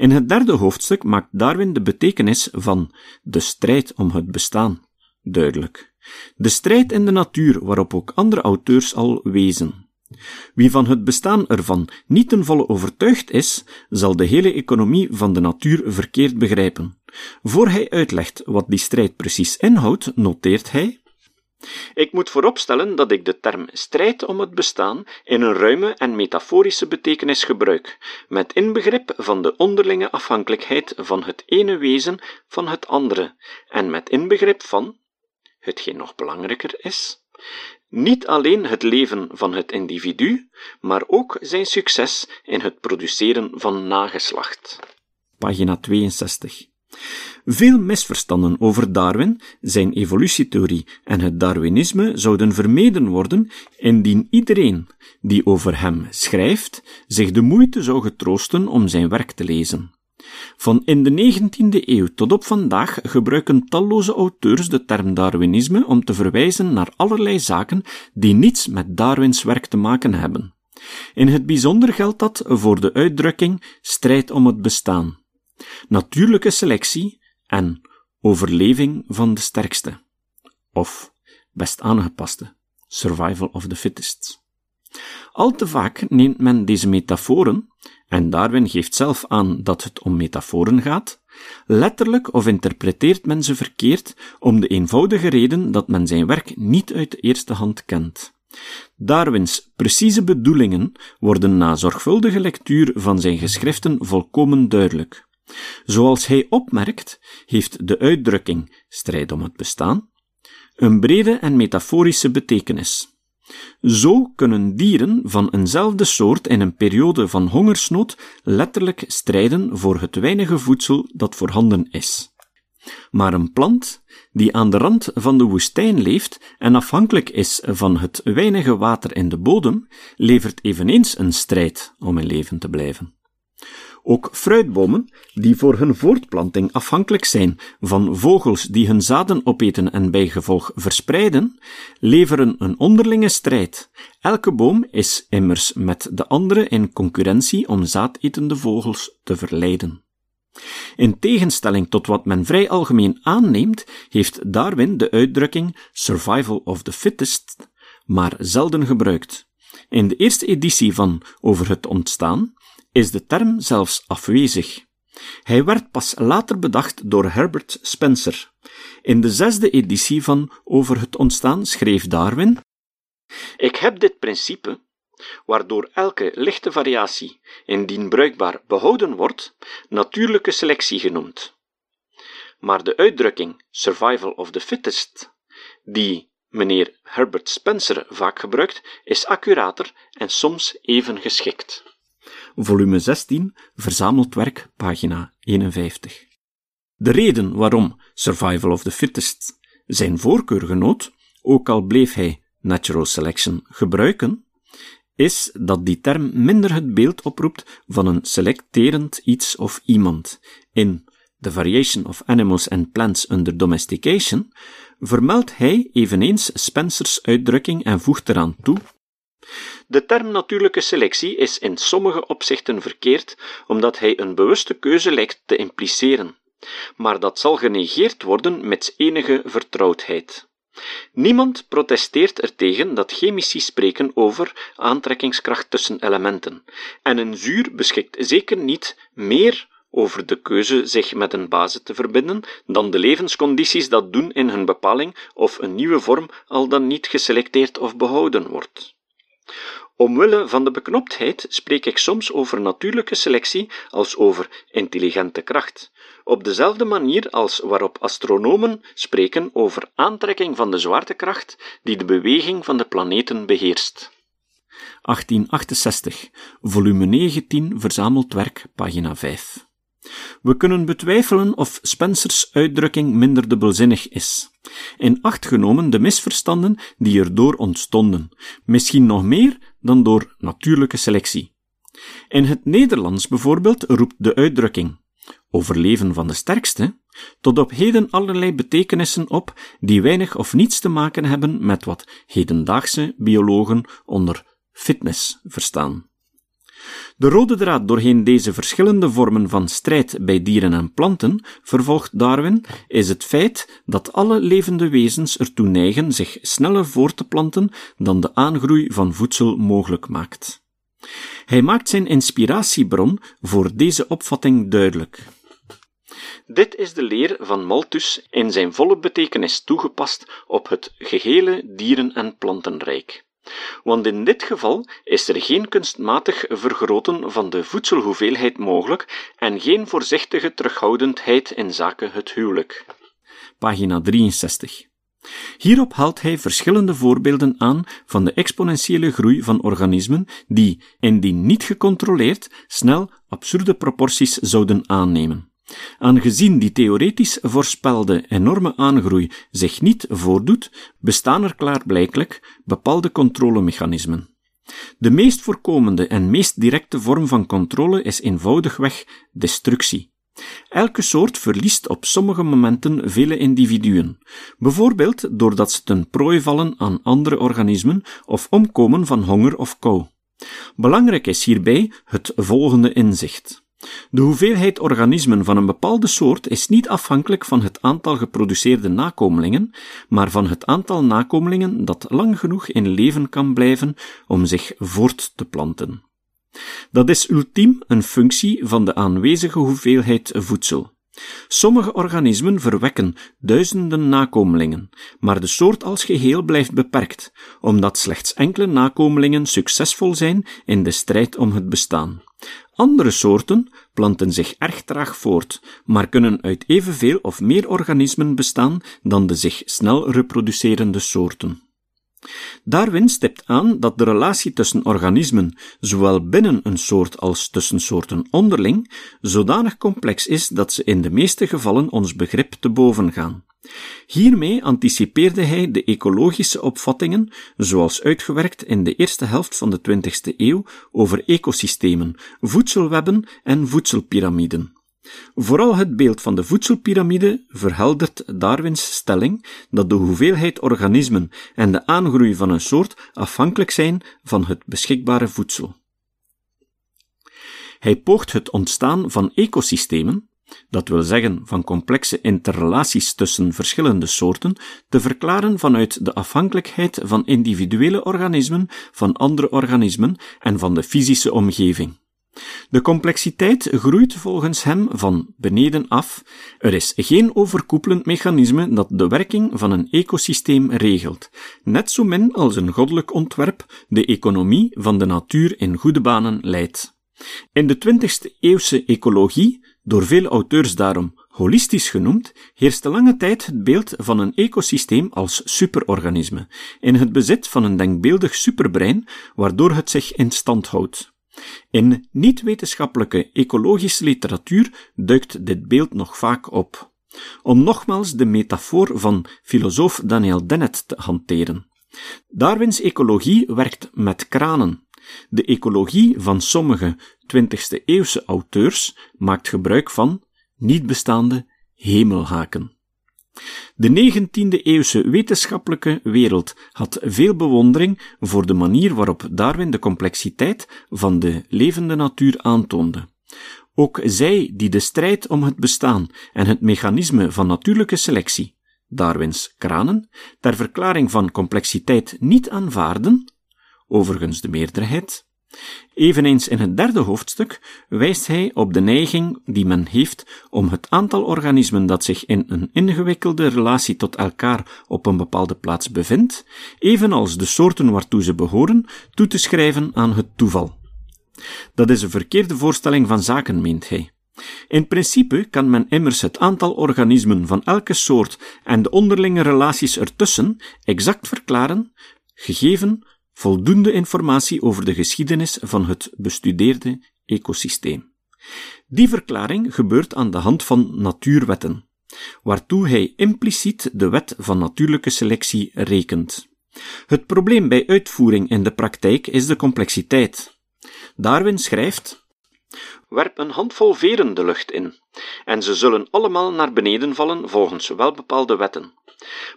In het derde hoofdstuk maakt Darwin de betekenis van de strijd om het bestaan duidelijk. De strijd in de natuur waarop ook andere auteurs al wezen. Wie van het bestaan ervan niet ten volle overtuigd is, zal de hele economie van de natuur verkeerd begrijpen. Voor hij uitlegt wat die strijd precies inhoudt, noteert hij ik moet vooropstellen dat ik de term strijd om het bestaan in een ruime en metaforische betekenis gebruik, met inbegrip van de onderlinge afhankelijkheid van het ene wezen van het andere, en met inbegrip van, hetgeen nog belangrijker is, niet alleen het leven van het individu, maar ook zijn succes in het produceren van nageslacht. Pagina 62. Veel misverstanden over Darwin, zijn evolutietheorie en het Darwinisme zouden vermeden worden indien iedereen die over hem schrijft zich de moeite zou getroosten om zijn werk te lezen. Van in de 19e eeuw tot op vandaag gebruiken talloze auteurs de term Darwinisme om te verwijzen naar allerlei zaken die niets met Darwins werk te maken hebben. In het bijzonder geldt dat voor de uitdrukking strijd om het bestaan. Natuurlijke selectie en overleving van de sterkste, of best aangepaste, survival of the fittest. Al te vaak neemt men deze metaforen, en Darwin geeft zelf aan dat het om metaforen gaat, letterlijk of interpreteert men ze verkeerd om de eenvoudige reden dat men zijn werk niet uit de eerste hand kent. Darwins precieze bedoelingen worden na zorgvuldige lectuur van zijn geschriften volkomen duidelijk. Zoals hij opmerkt, heeft de uitdrukking strijd om het bestaan een brede en metaforische betekenis. Zo kunnen dieren van eenzelfde soort in een periode van hongersnood letterlijk strijden voor het weinige voedsel dat voorhanden is. Maar een plant die aan de rand van de woestijn leeft en afhankelijk is van het weinige water in de bodem, levert eveneens een strijd om in leven te blijven. Ook fruitbomen, die voor hun voortplanting afhankelijk zijn van vogels die hun zaden opeten en bijgevolg verspreiden, leveren een onderlinge strijd. Elke boom is immers met de andere in concurrentie om zaadetende vogels te verleiden. In tegenstelling tot wat men vrij algemeen aanneemt, heeft Darwin de uitdrukking survival of the fittest maar zelden gebruikt. In de eerste editie van Over het ontstaan is de term zelfs afwezig. Hij werd pas later bedacht door Herbert Spencer. In de zesde editie van Over het ontstaan schreef Darwin: Ik heb dit principe, waardoor elke lichte variatie, indien bruikbaar, behouden wordt, natuurlijke selectie genoemd. Maar de uitdrukking survival of the fittest, die meneer Herbert Spencer vaak gebruikt, is accurater en soms even geschikt volume 16, verzameld werk, pagina 51. De reden waarom Survival of the Fittest zijn voorkeur genoot, ook al bleef hij natural selection gebruiken, is dat die term minder het beeld oproept van een selecterend iets of iemand. In The Variation of Animals and Plants Under Domestication vermeldt hij eveneens Spencers uitdrukking en voegt eraan toe de term natuurlijke selectie is in sommige opzichten verkeerd, omdat hij een bewuste keuze lijkt te impliceren. Maar dat zal genegeerd worden met enige vertrouwdheid. Niemand protesteert ertegen dat chemici spreken over aantrekkingskracht tussen elementen, en een zuur beschikt zeker niet meer over de keuze zich met een base te verbinden dan de levenscondities dat doen in hun bepaling of een nieuwe vorm al dan niet geselecteerd of behouden wordt. Omwille van de beknoptheid spreek ik soms over natuurlijke selectie als over intelligente kracht, op dezelfde manier als waarop astronomen spreken over aantrekking van de zwaartekracht die de beweging van de planeten beheerst. 1868, volume 19, verzameld werk, pagina 5. We kunnen betwijfelen of Spencers uitdrukking minder dubbelzinnig is. In acht genomen de misverstanden die erdoor ontstonden, misschien nog meer dan door natuurlijke selectie. In het Nederlands bijvoorbeeld roept de uitdrukking overleven van de sterkste tot op heden allerlei betekenissen op die weinig of niets te maken hebben met wat hedendaagse biologen onder fitness verstaan. De rode draad doorheen deze verschillende vormen van strijd bij dieren en planten, vervolgt Darwin, is het feit dat alle levende wezens ertoe neigen zich sneller voor te planten dan de aangroei van voedsel mogelijk maakt. Hij maakt zijn inspiratiebron voor deze opvatting duidelijk. Dit is de leer van Malthus in zijn volle betekenis toegepast op het gehele dieren- en plantenrijk. Want in dit geval is er geen kunstmatig vergroten van de voedselhoeveelheid mogelijk en geen voorzichtige terughoudendheid in zaken het huwelijk. Pagina 63. Hierop haalt hij verschillende voorbeelden aan van de exponentiële groei van organismen die, indien niet gecontroleerd, snel absurde proporties zouden aannemen. Aangezien die theoretisch voorspelde enorme aangroei zich niet voordoet, bestaan er klaarblijkelijk bepaalde controlemechanismen. De meest voorkomende en meest directe vorm van controle is eenvoudigweg destructie. Elke soort verliest op sommige momenten vele individuen, bijvoorbeeld doordat ze ten prooi vallen aan andere organismen of omkomen van honger of kou. Belangrijk is hierbij het volgende inzicht. De hoeveelheid organismen van een bepaalde soort is niet afhankelijk van het aantal geproduceerde nakomelingen, maar van het aantal nakomelingen dat lang genoeg in leven kan blijven om zich voort te planten. Dat is ultiem een functie van de aanwezige hoeveelheid voedsel. Sommige organismen verwekken duizenden nakomelingen, maar de soort als geheel blijft beperkt, omdat slechts enkele nakomelingen succesvol zijn in de strijd om het bestaan. Andere soorten planten zich erg traag voort, maar kunnen uit evenveel of meer organismen bestaan dan de zich snel reproducerende soorten. Darwin stipt aan dat de relatie tussen organismen, zowel binnen een soort als tussen soorten onderling, zodanig complex is dat ze in de meeste gevallen ons begrip te boven gaan. Hiermee anticipeerde hij de ecologische opvattingen, zoals uitgewerkt in de eerste helft van de 20e eeuw over ecosystemen, voedselwebben en voedselpyramiden. Vooral het beeld van de voedselpiramide verheldert Darwins stelling dat de hoeveelheid organismen en de aangroei van een soort afhankelijk zijn van het beschikbare voedsel. Hij poogt het ontstaan van ecosystemen, dat wil zeggen van complexe interrelaties tussen verschillende soorten, te verklaren vanuit de afhankelijkheid van individuele organismen van andere organismen en van de fysische omgeving. De complexiteit groeit volgens hem van beneden af. Er is geen overkoepelend mechanisme dat de werking van een ecosysteem regelt, net zo min als een goddelijk ontwerp de economie van de natuur in goede banen leidt. In de 20e eeuwse ecologie, door veel auteurs daarom holistisch genoemd, heerste lange tijd het beeld van een ecosysteem als superorganisme, in het bezit van een denkbeeldig superbrein, waardoor het zich in stand houdt. In niet-wetenschappelijke ecologische literatuur duikt dit beeld nog vaak op. Om nogmaals de metafoor van filosoof Daniel Dennett te hanteren. Darwins ecologie werkt met kranen. De ecologie van sommige 20e eeuwse auteurs maakt gebruik van niet bestaande hemelhaken. De 19e-eeuwse wetenschappelijke wereld had veel bewondering voor de manier waarop Darwin de complexiteit van de levende natuur aantoonde. Ook zij die de strijd om het bestaan en het mechanisme van natuurlijke selectie, Darwins kranen, ter verklaring van complexiteit niet aanvaarden, overigens de meerderheid, Eveneens in het derde hoofdstuk wijst hij op de neiging die men heeft om het aantal organismen dat zich in een ingewikkelde relatie tot elkaar op een bepaalde plaats bevindt, evenals de soorten waartoe ze behoren, toe te schrijven aan het toeval. Dat is een verkeerde voorstelling van zaken, meent hij. In principe kan men immers het aantal organismen van elke soort en de onderlinge relaties ertussen exact verklaren, gegeven voldoende informatie over de geschiedenis van het bestudeerde ecosysteem. Die verklaring gebeurt aan de hand van natuurwetten, waartoe hij impliciet de wet van natuurlijke selectie rekent. Het probleem bij uitvoering in de praktijk is de complexiteit. Darwin schrijft: Werp een handvol veren de lucht in, en ze zullen allemaal naar beneden vallen volgens welbepaalde wetten.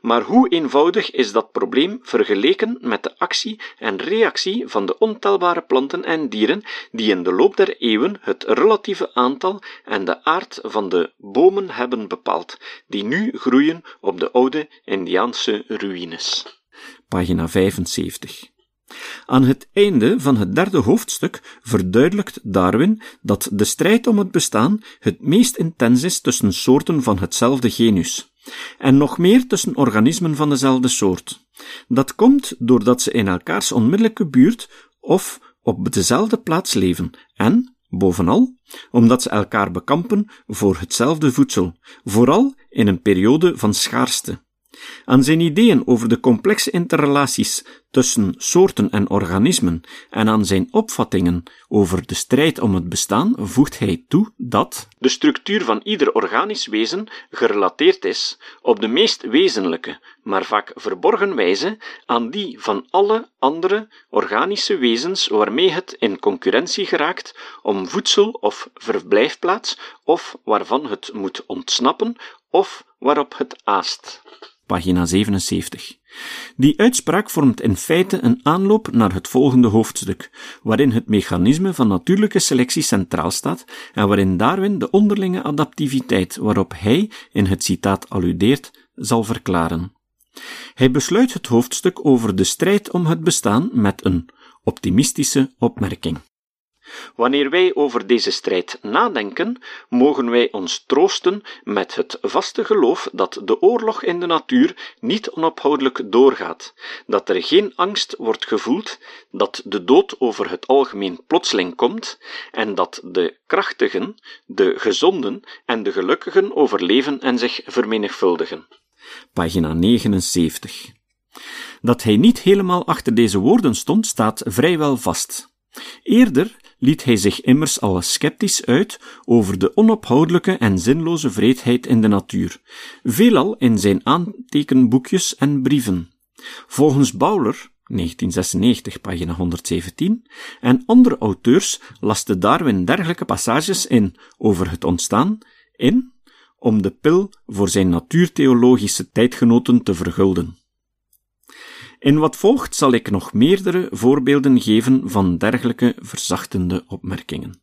Maar hoe eenvoudig is dat probleem vergeleken met de actie en reactie van de ontelbare planten en dieren die in de loop der eeuwen het relatieve aantal en de aard van de bomen hebben bepaald, die nu groeien op de oude Indiaanse ruïnes. Pagina 75. Aan het einde van het derde hoofdstuk verduidelijkt Darwin dat de strijd om het bestaan het meest intens is tussen soorten van hetzelfde genus, en nog meer tussen organismen van dezelfde soort. Dat komt doordat ze in elkaars onmiddellijke buurt of op dezelfde plaats leven en, bovenal, omdat ze elkaar bekampen voor hetzelfde voedsel, vooral in een periode van schaarste. Aan zijn ideeën over de complexe interrelaties tussen soorten en organismen en aan zijn opvattingen over de strijd om het bestaan voegt hij toe dat de structuur van ieder organisch wezen gerelateerd is op de meest wezenlijke, maar vaak verborgen wijze aan die van alle andere organische wezens waarmee het in concurrentie geraakt om voedsel of verblijfplaats of waarvan het moet ontsnappen of waarop het aast pagina 77. Die uitspraak vormt in feite een aanloop naar het volgende hoofdstuk, waarin het mechanisme van natuurlijke selectie centraal staat en waarin Darwin de onderlinge adaptiviteit waarop hij in het citaat alludeert, zal verklaren. Hij besluit het hoofdstuk over de strijd om het bestaan met een optimistische opmerking. Wanneer wij over deze strijd nadenken, mogen wij ons troosten met het vaste geloof dat de oorlog in de natuur niet onophoudelijk doorgaat, dat er geen angst wordt gevoeld, dat de dood over het algemeen plotseling komt en dat de krachtigen, de gezonden en de gelukkigen overleven en zich vermenigvuldigen. Pagina 79. Dat hij niet helemaal achter deze woorden stond, staat vrijwel vast. Eerder liet hij zich immers al sceptisch uit over de onophoudelijke en zinloze vreedheid in de natuur, veelal in zijn aantekenboekjes en brieven. Volgens Bowler 1996, pagina 117, en andere auteurs laste Darwin dergelijke passages in over het ontstaan in om de pil voor zijn natuurtheologische tijdgenoten te vergulden. In wat volgt zal ik nog meerdere voorbeelden geven van dergelijke verzachtende opmerkingen.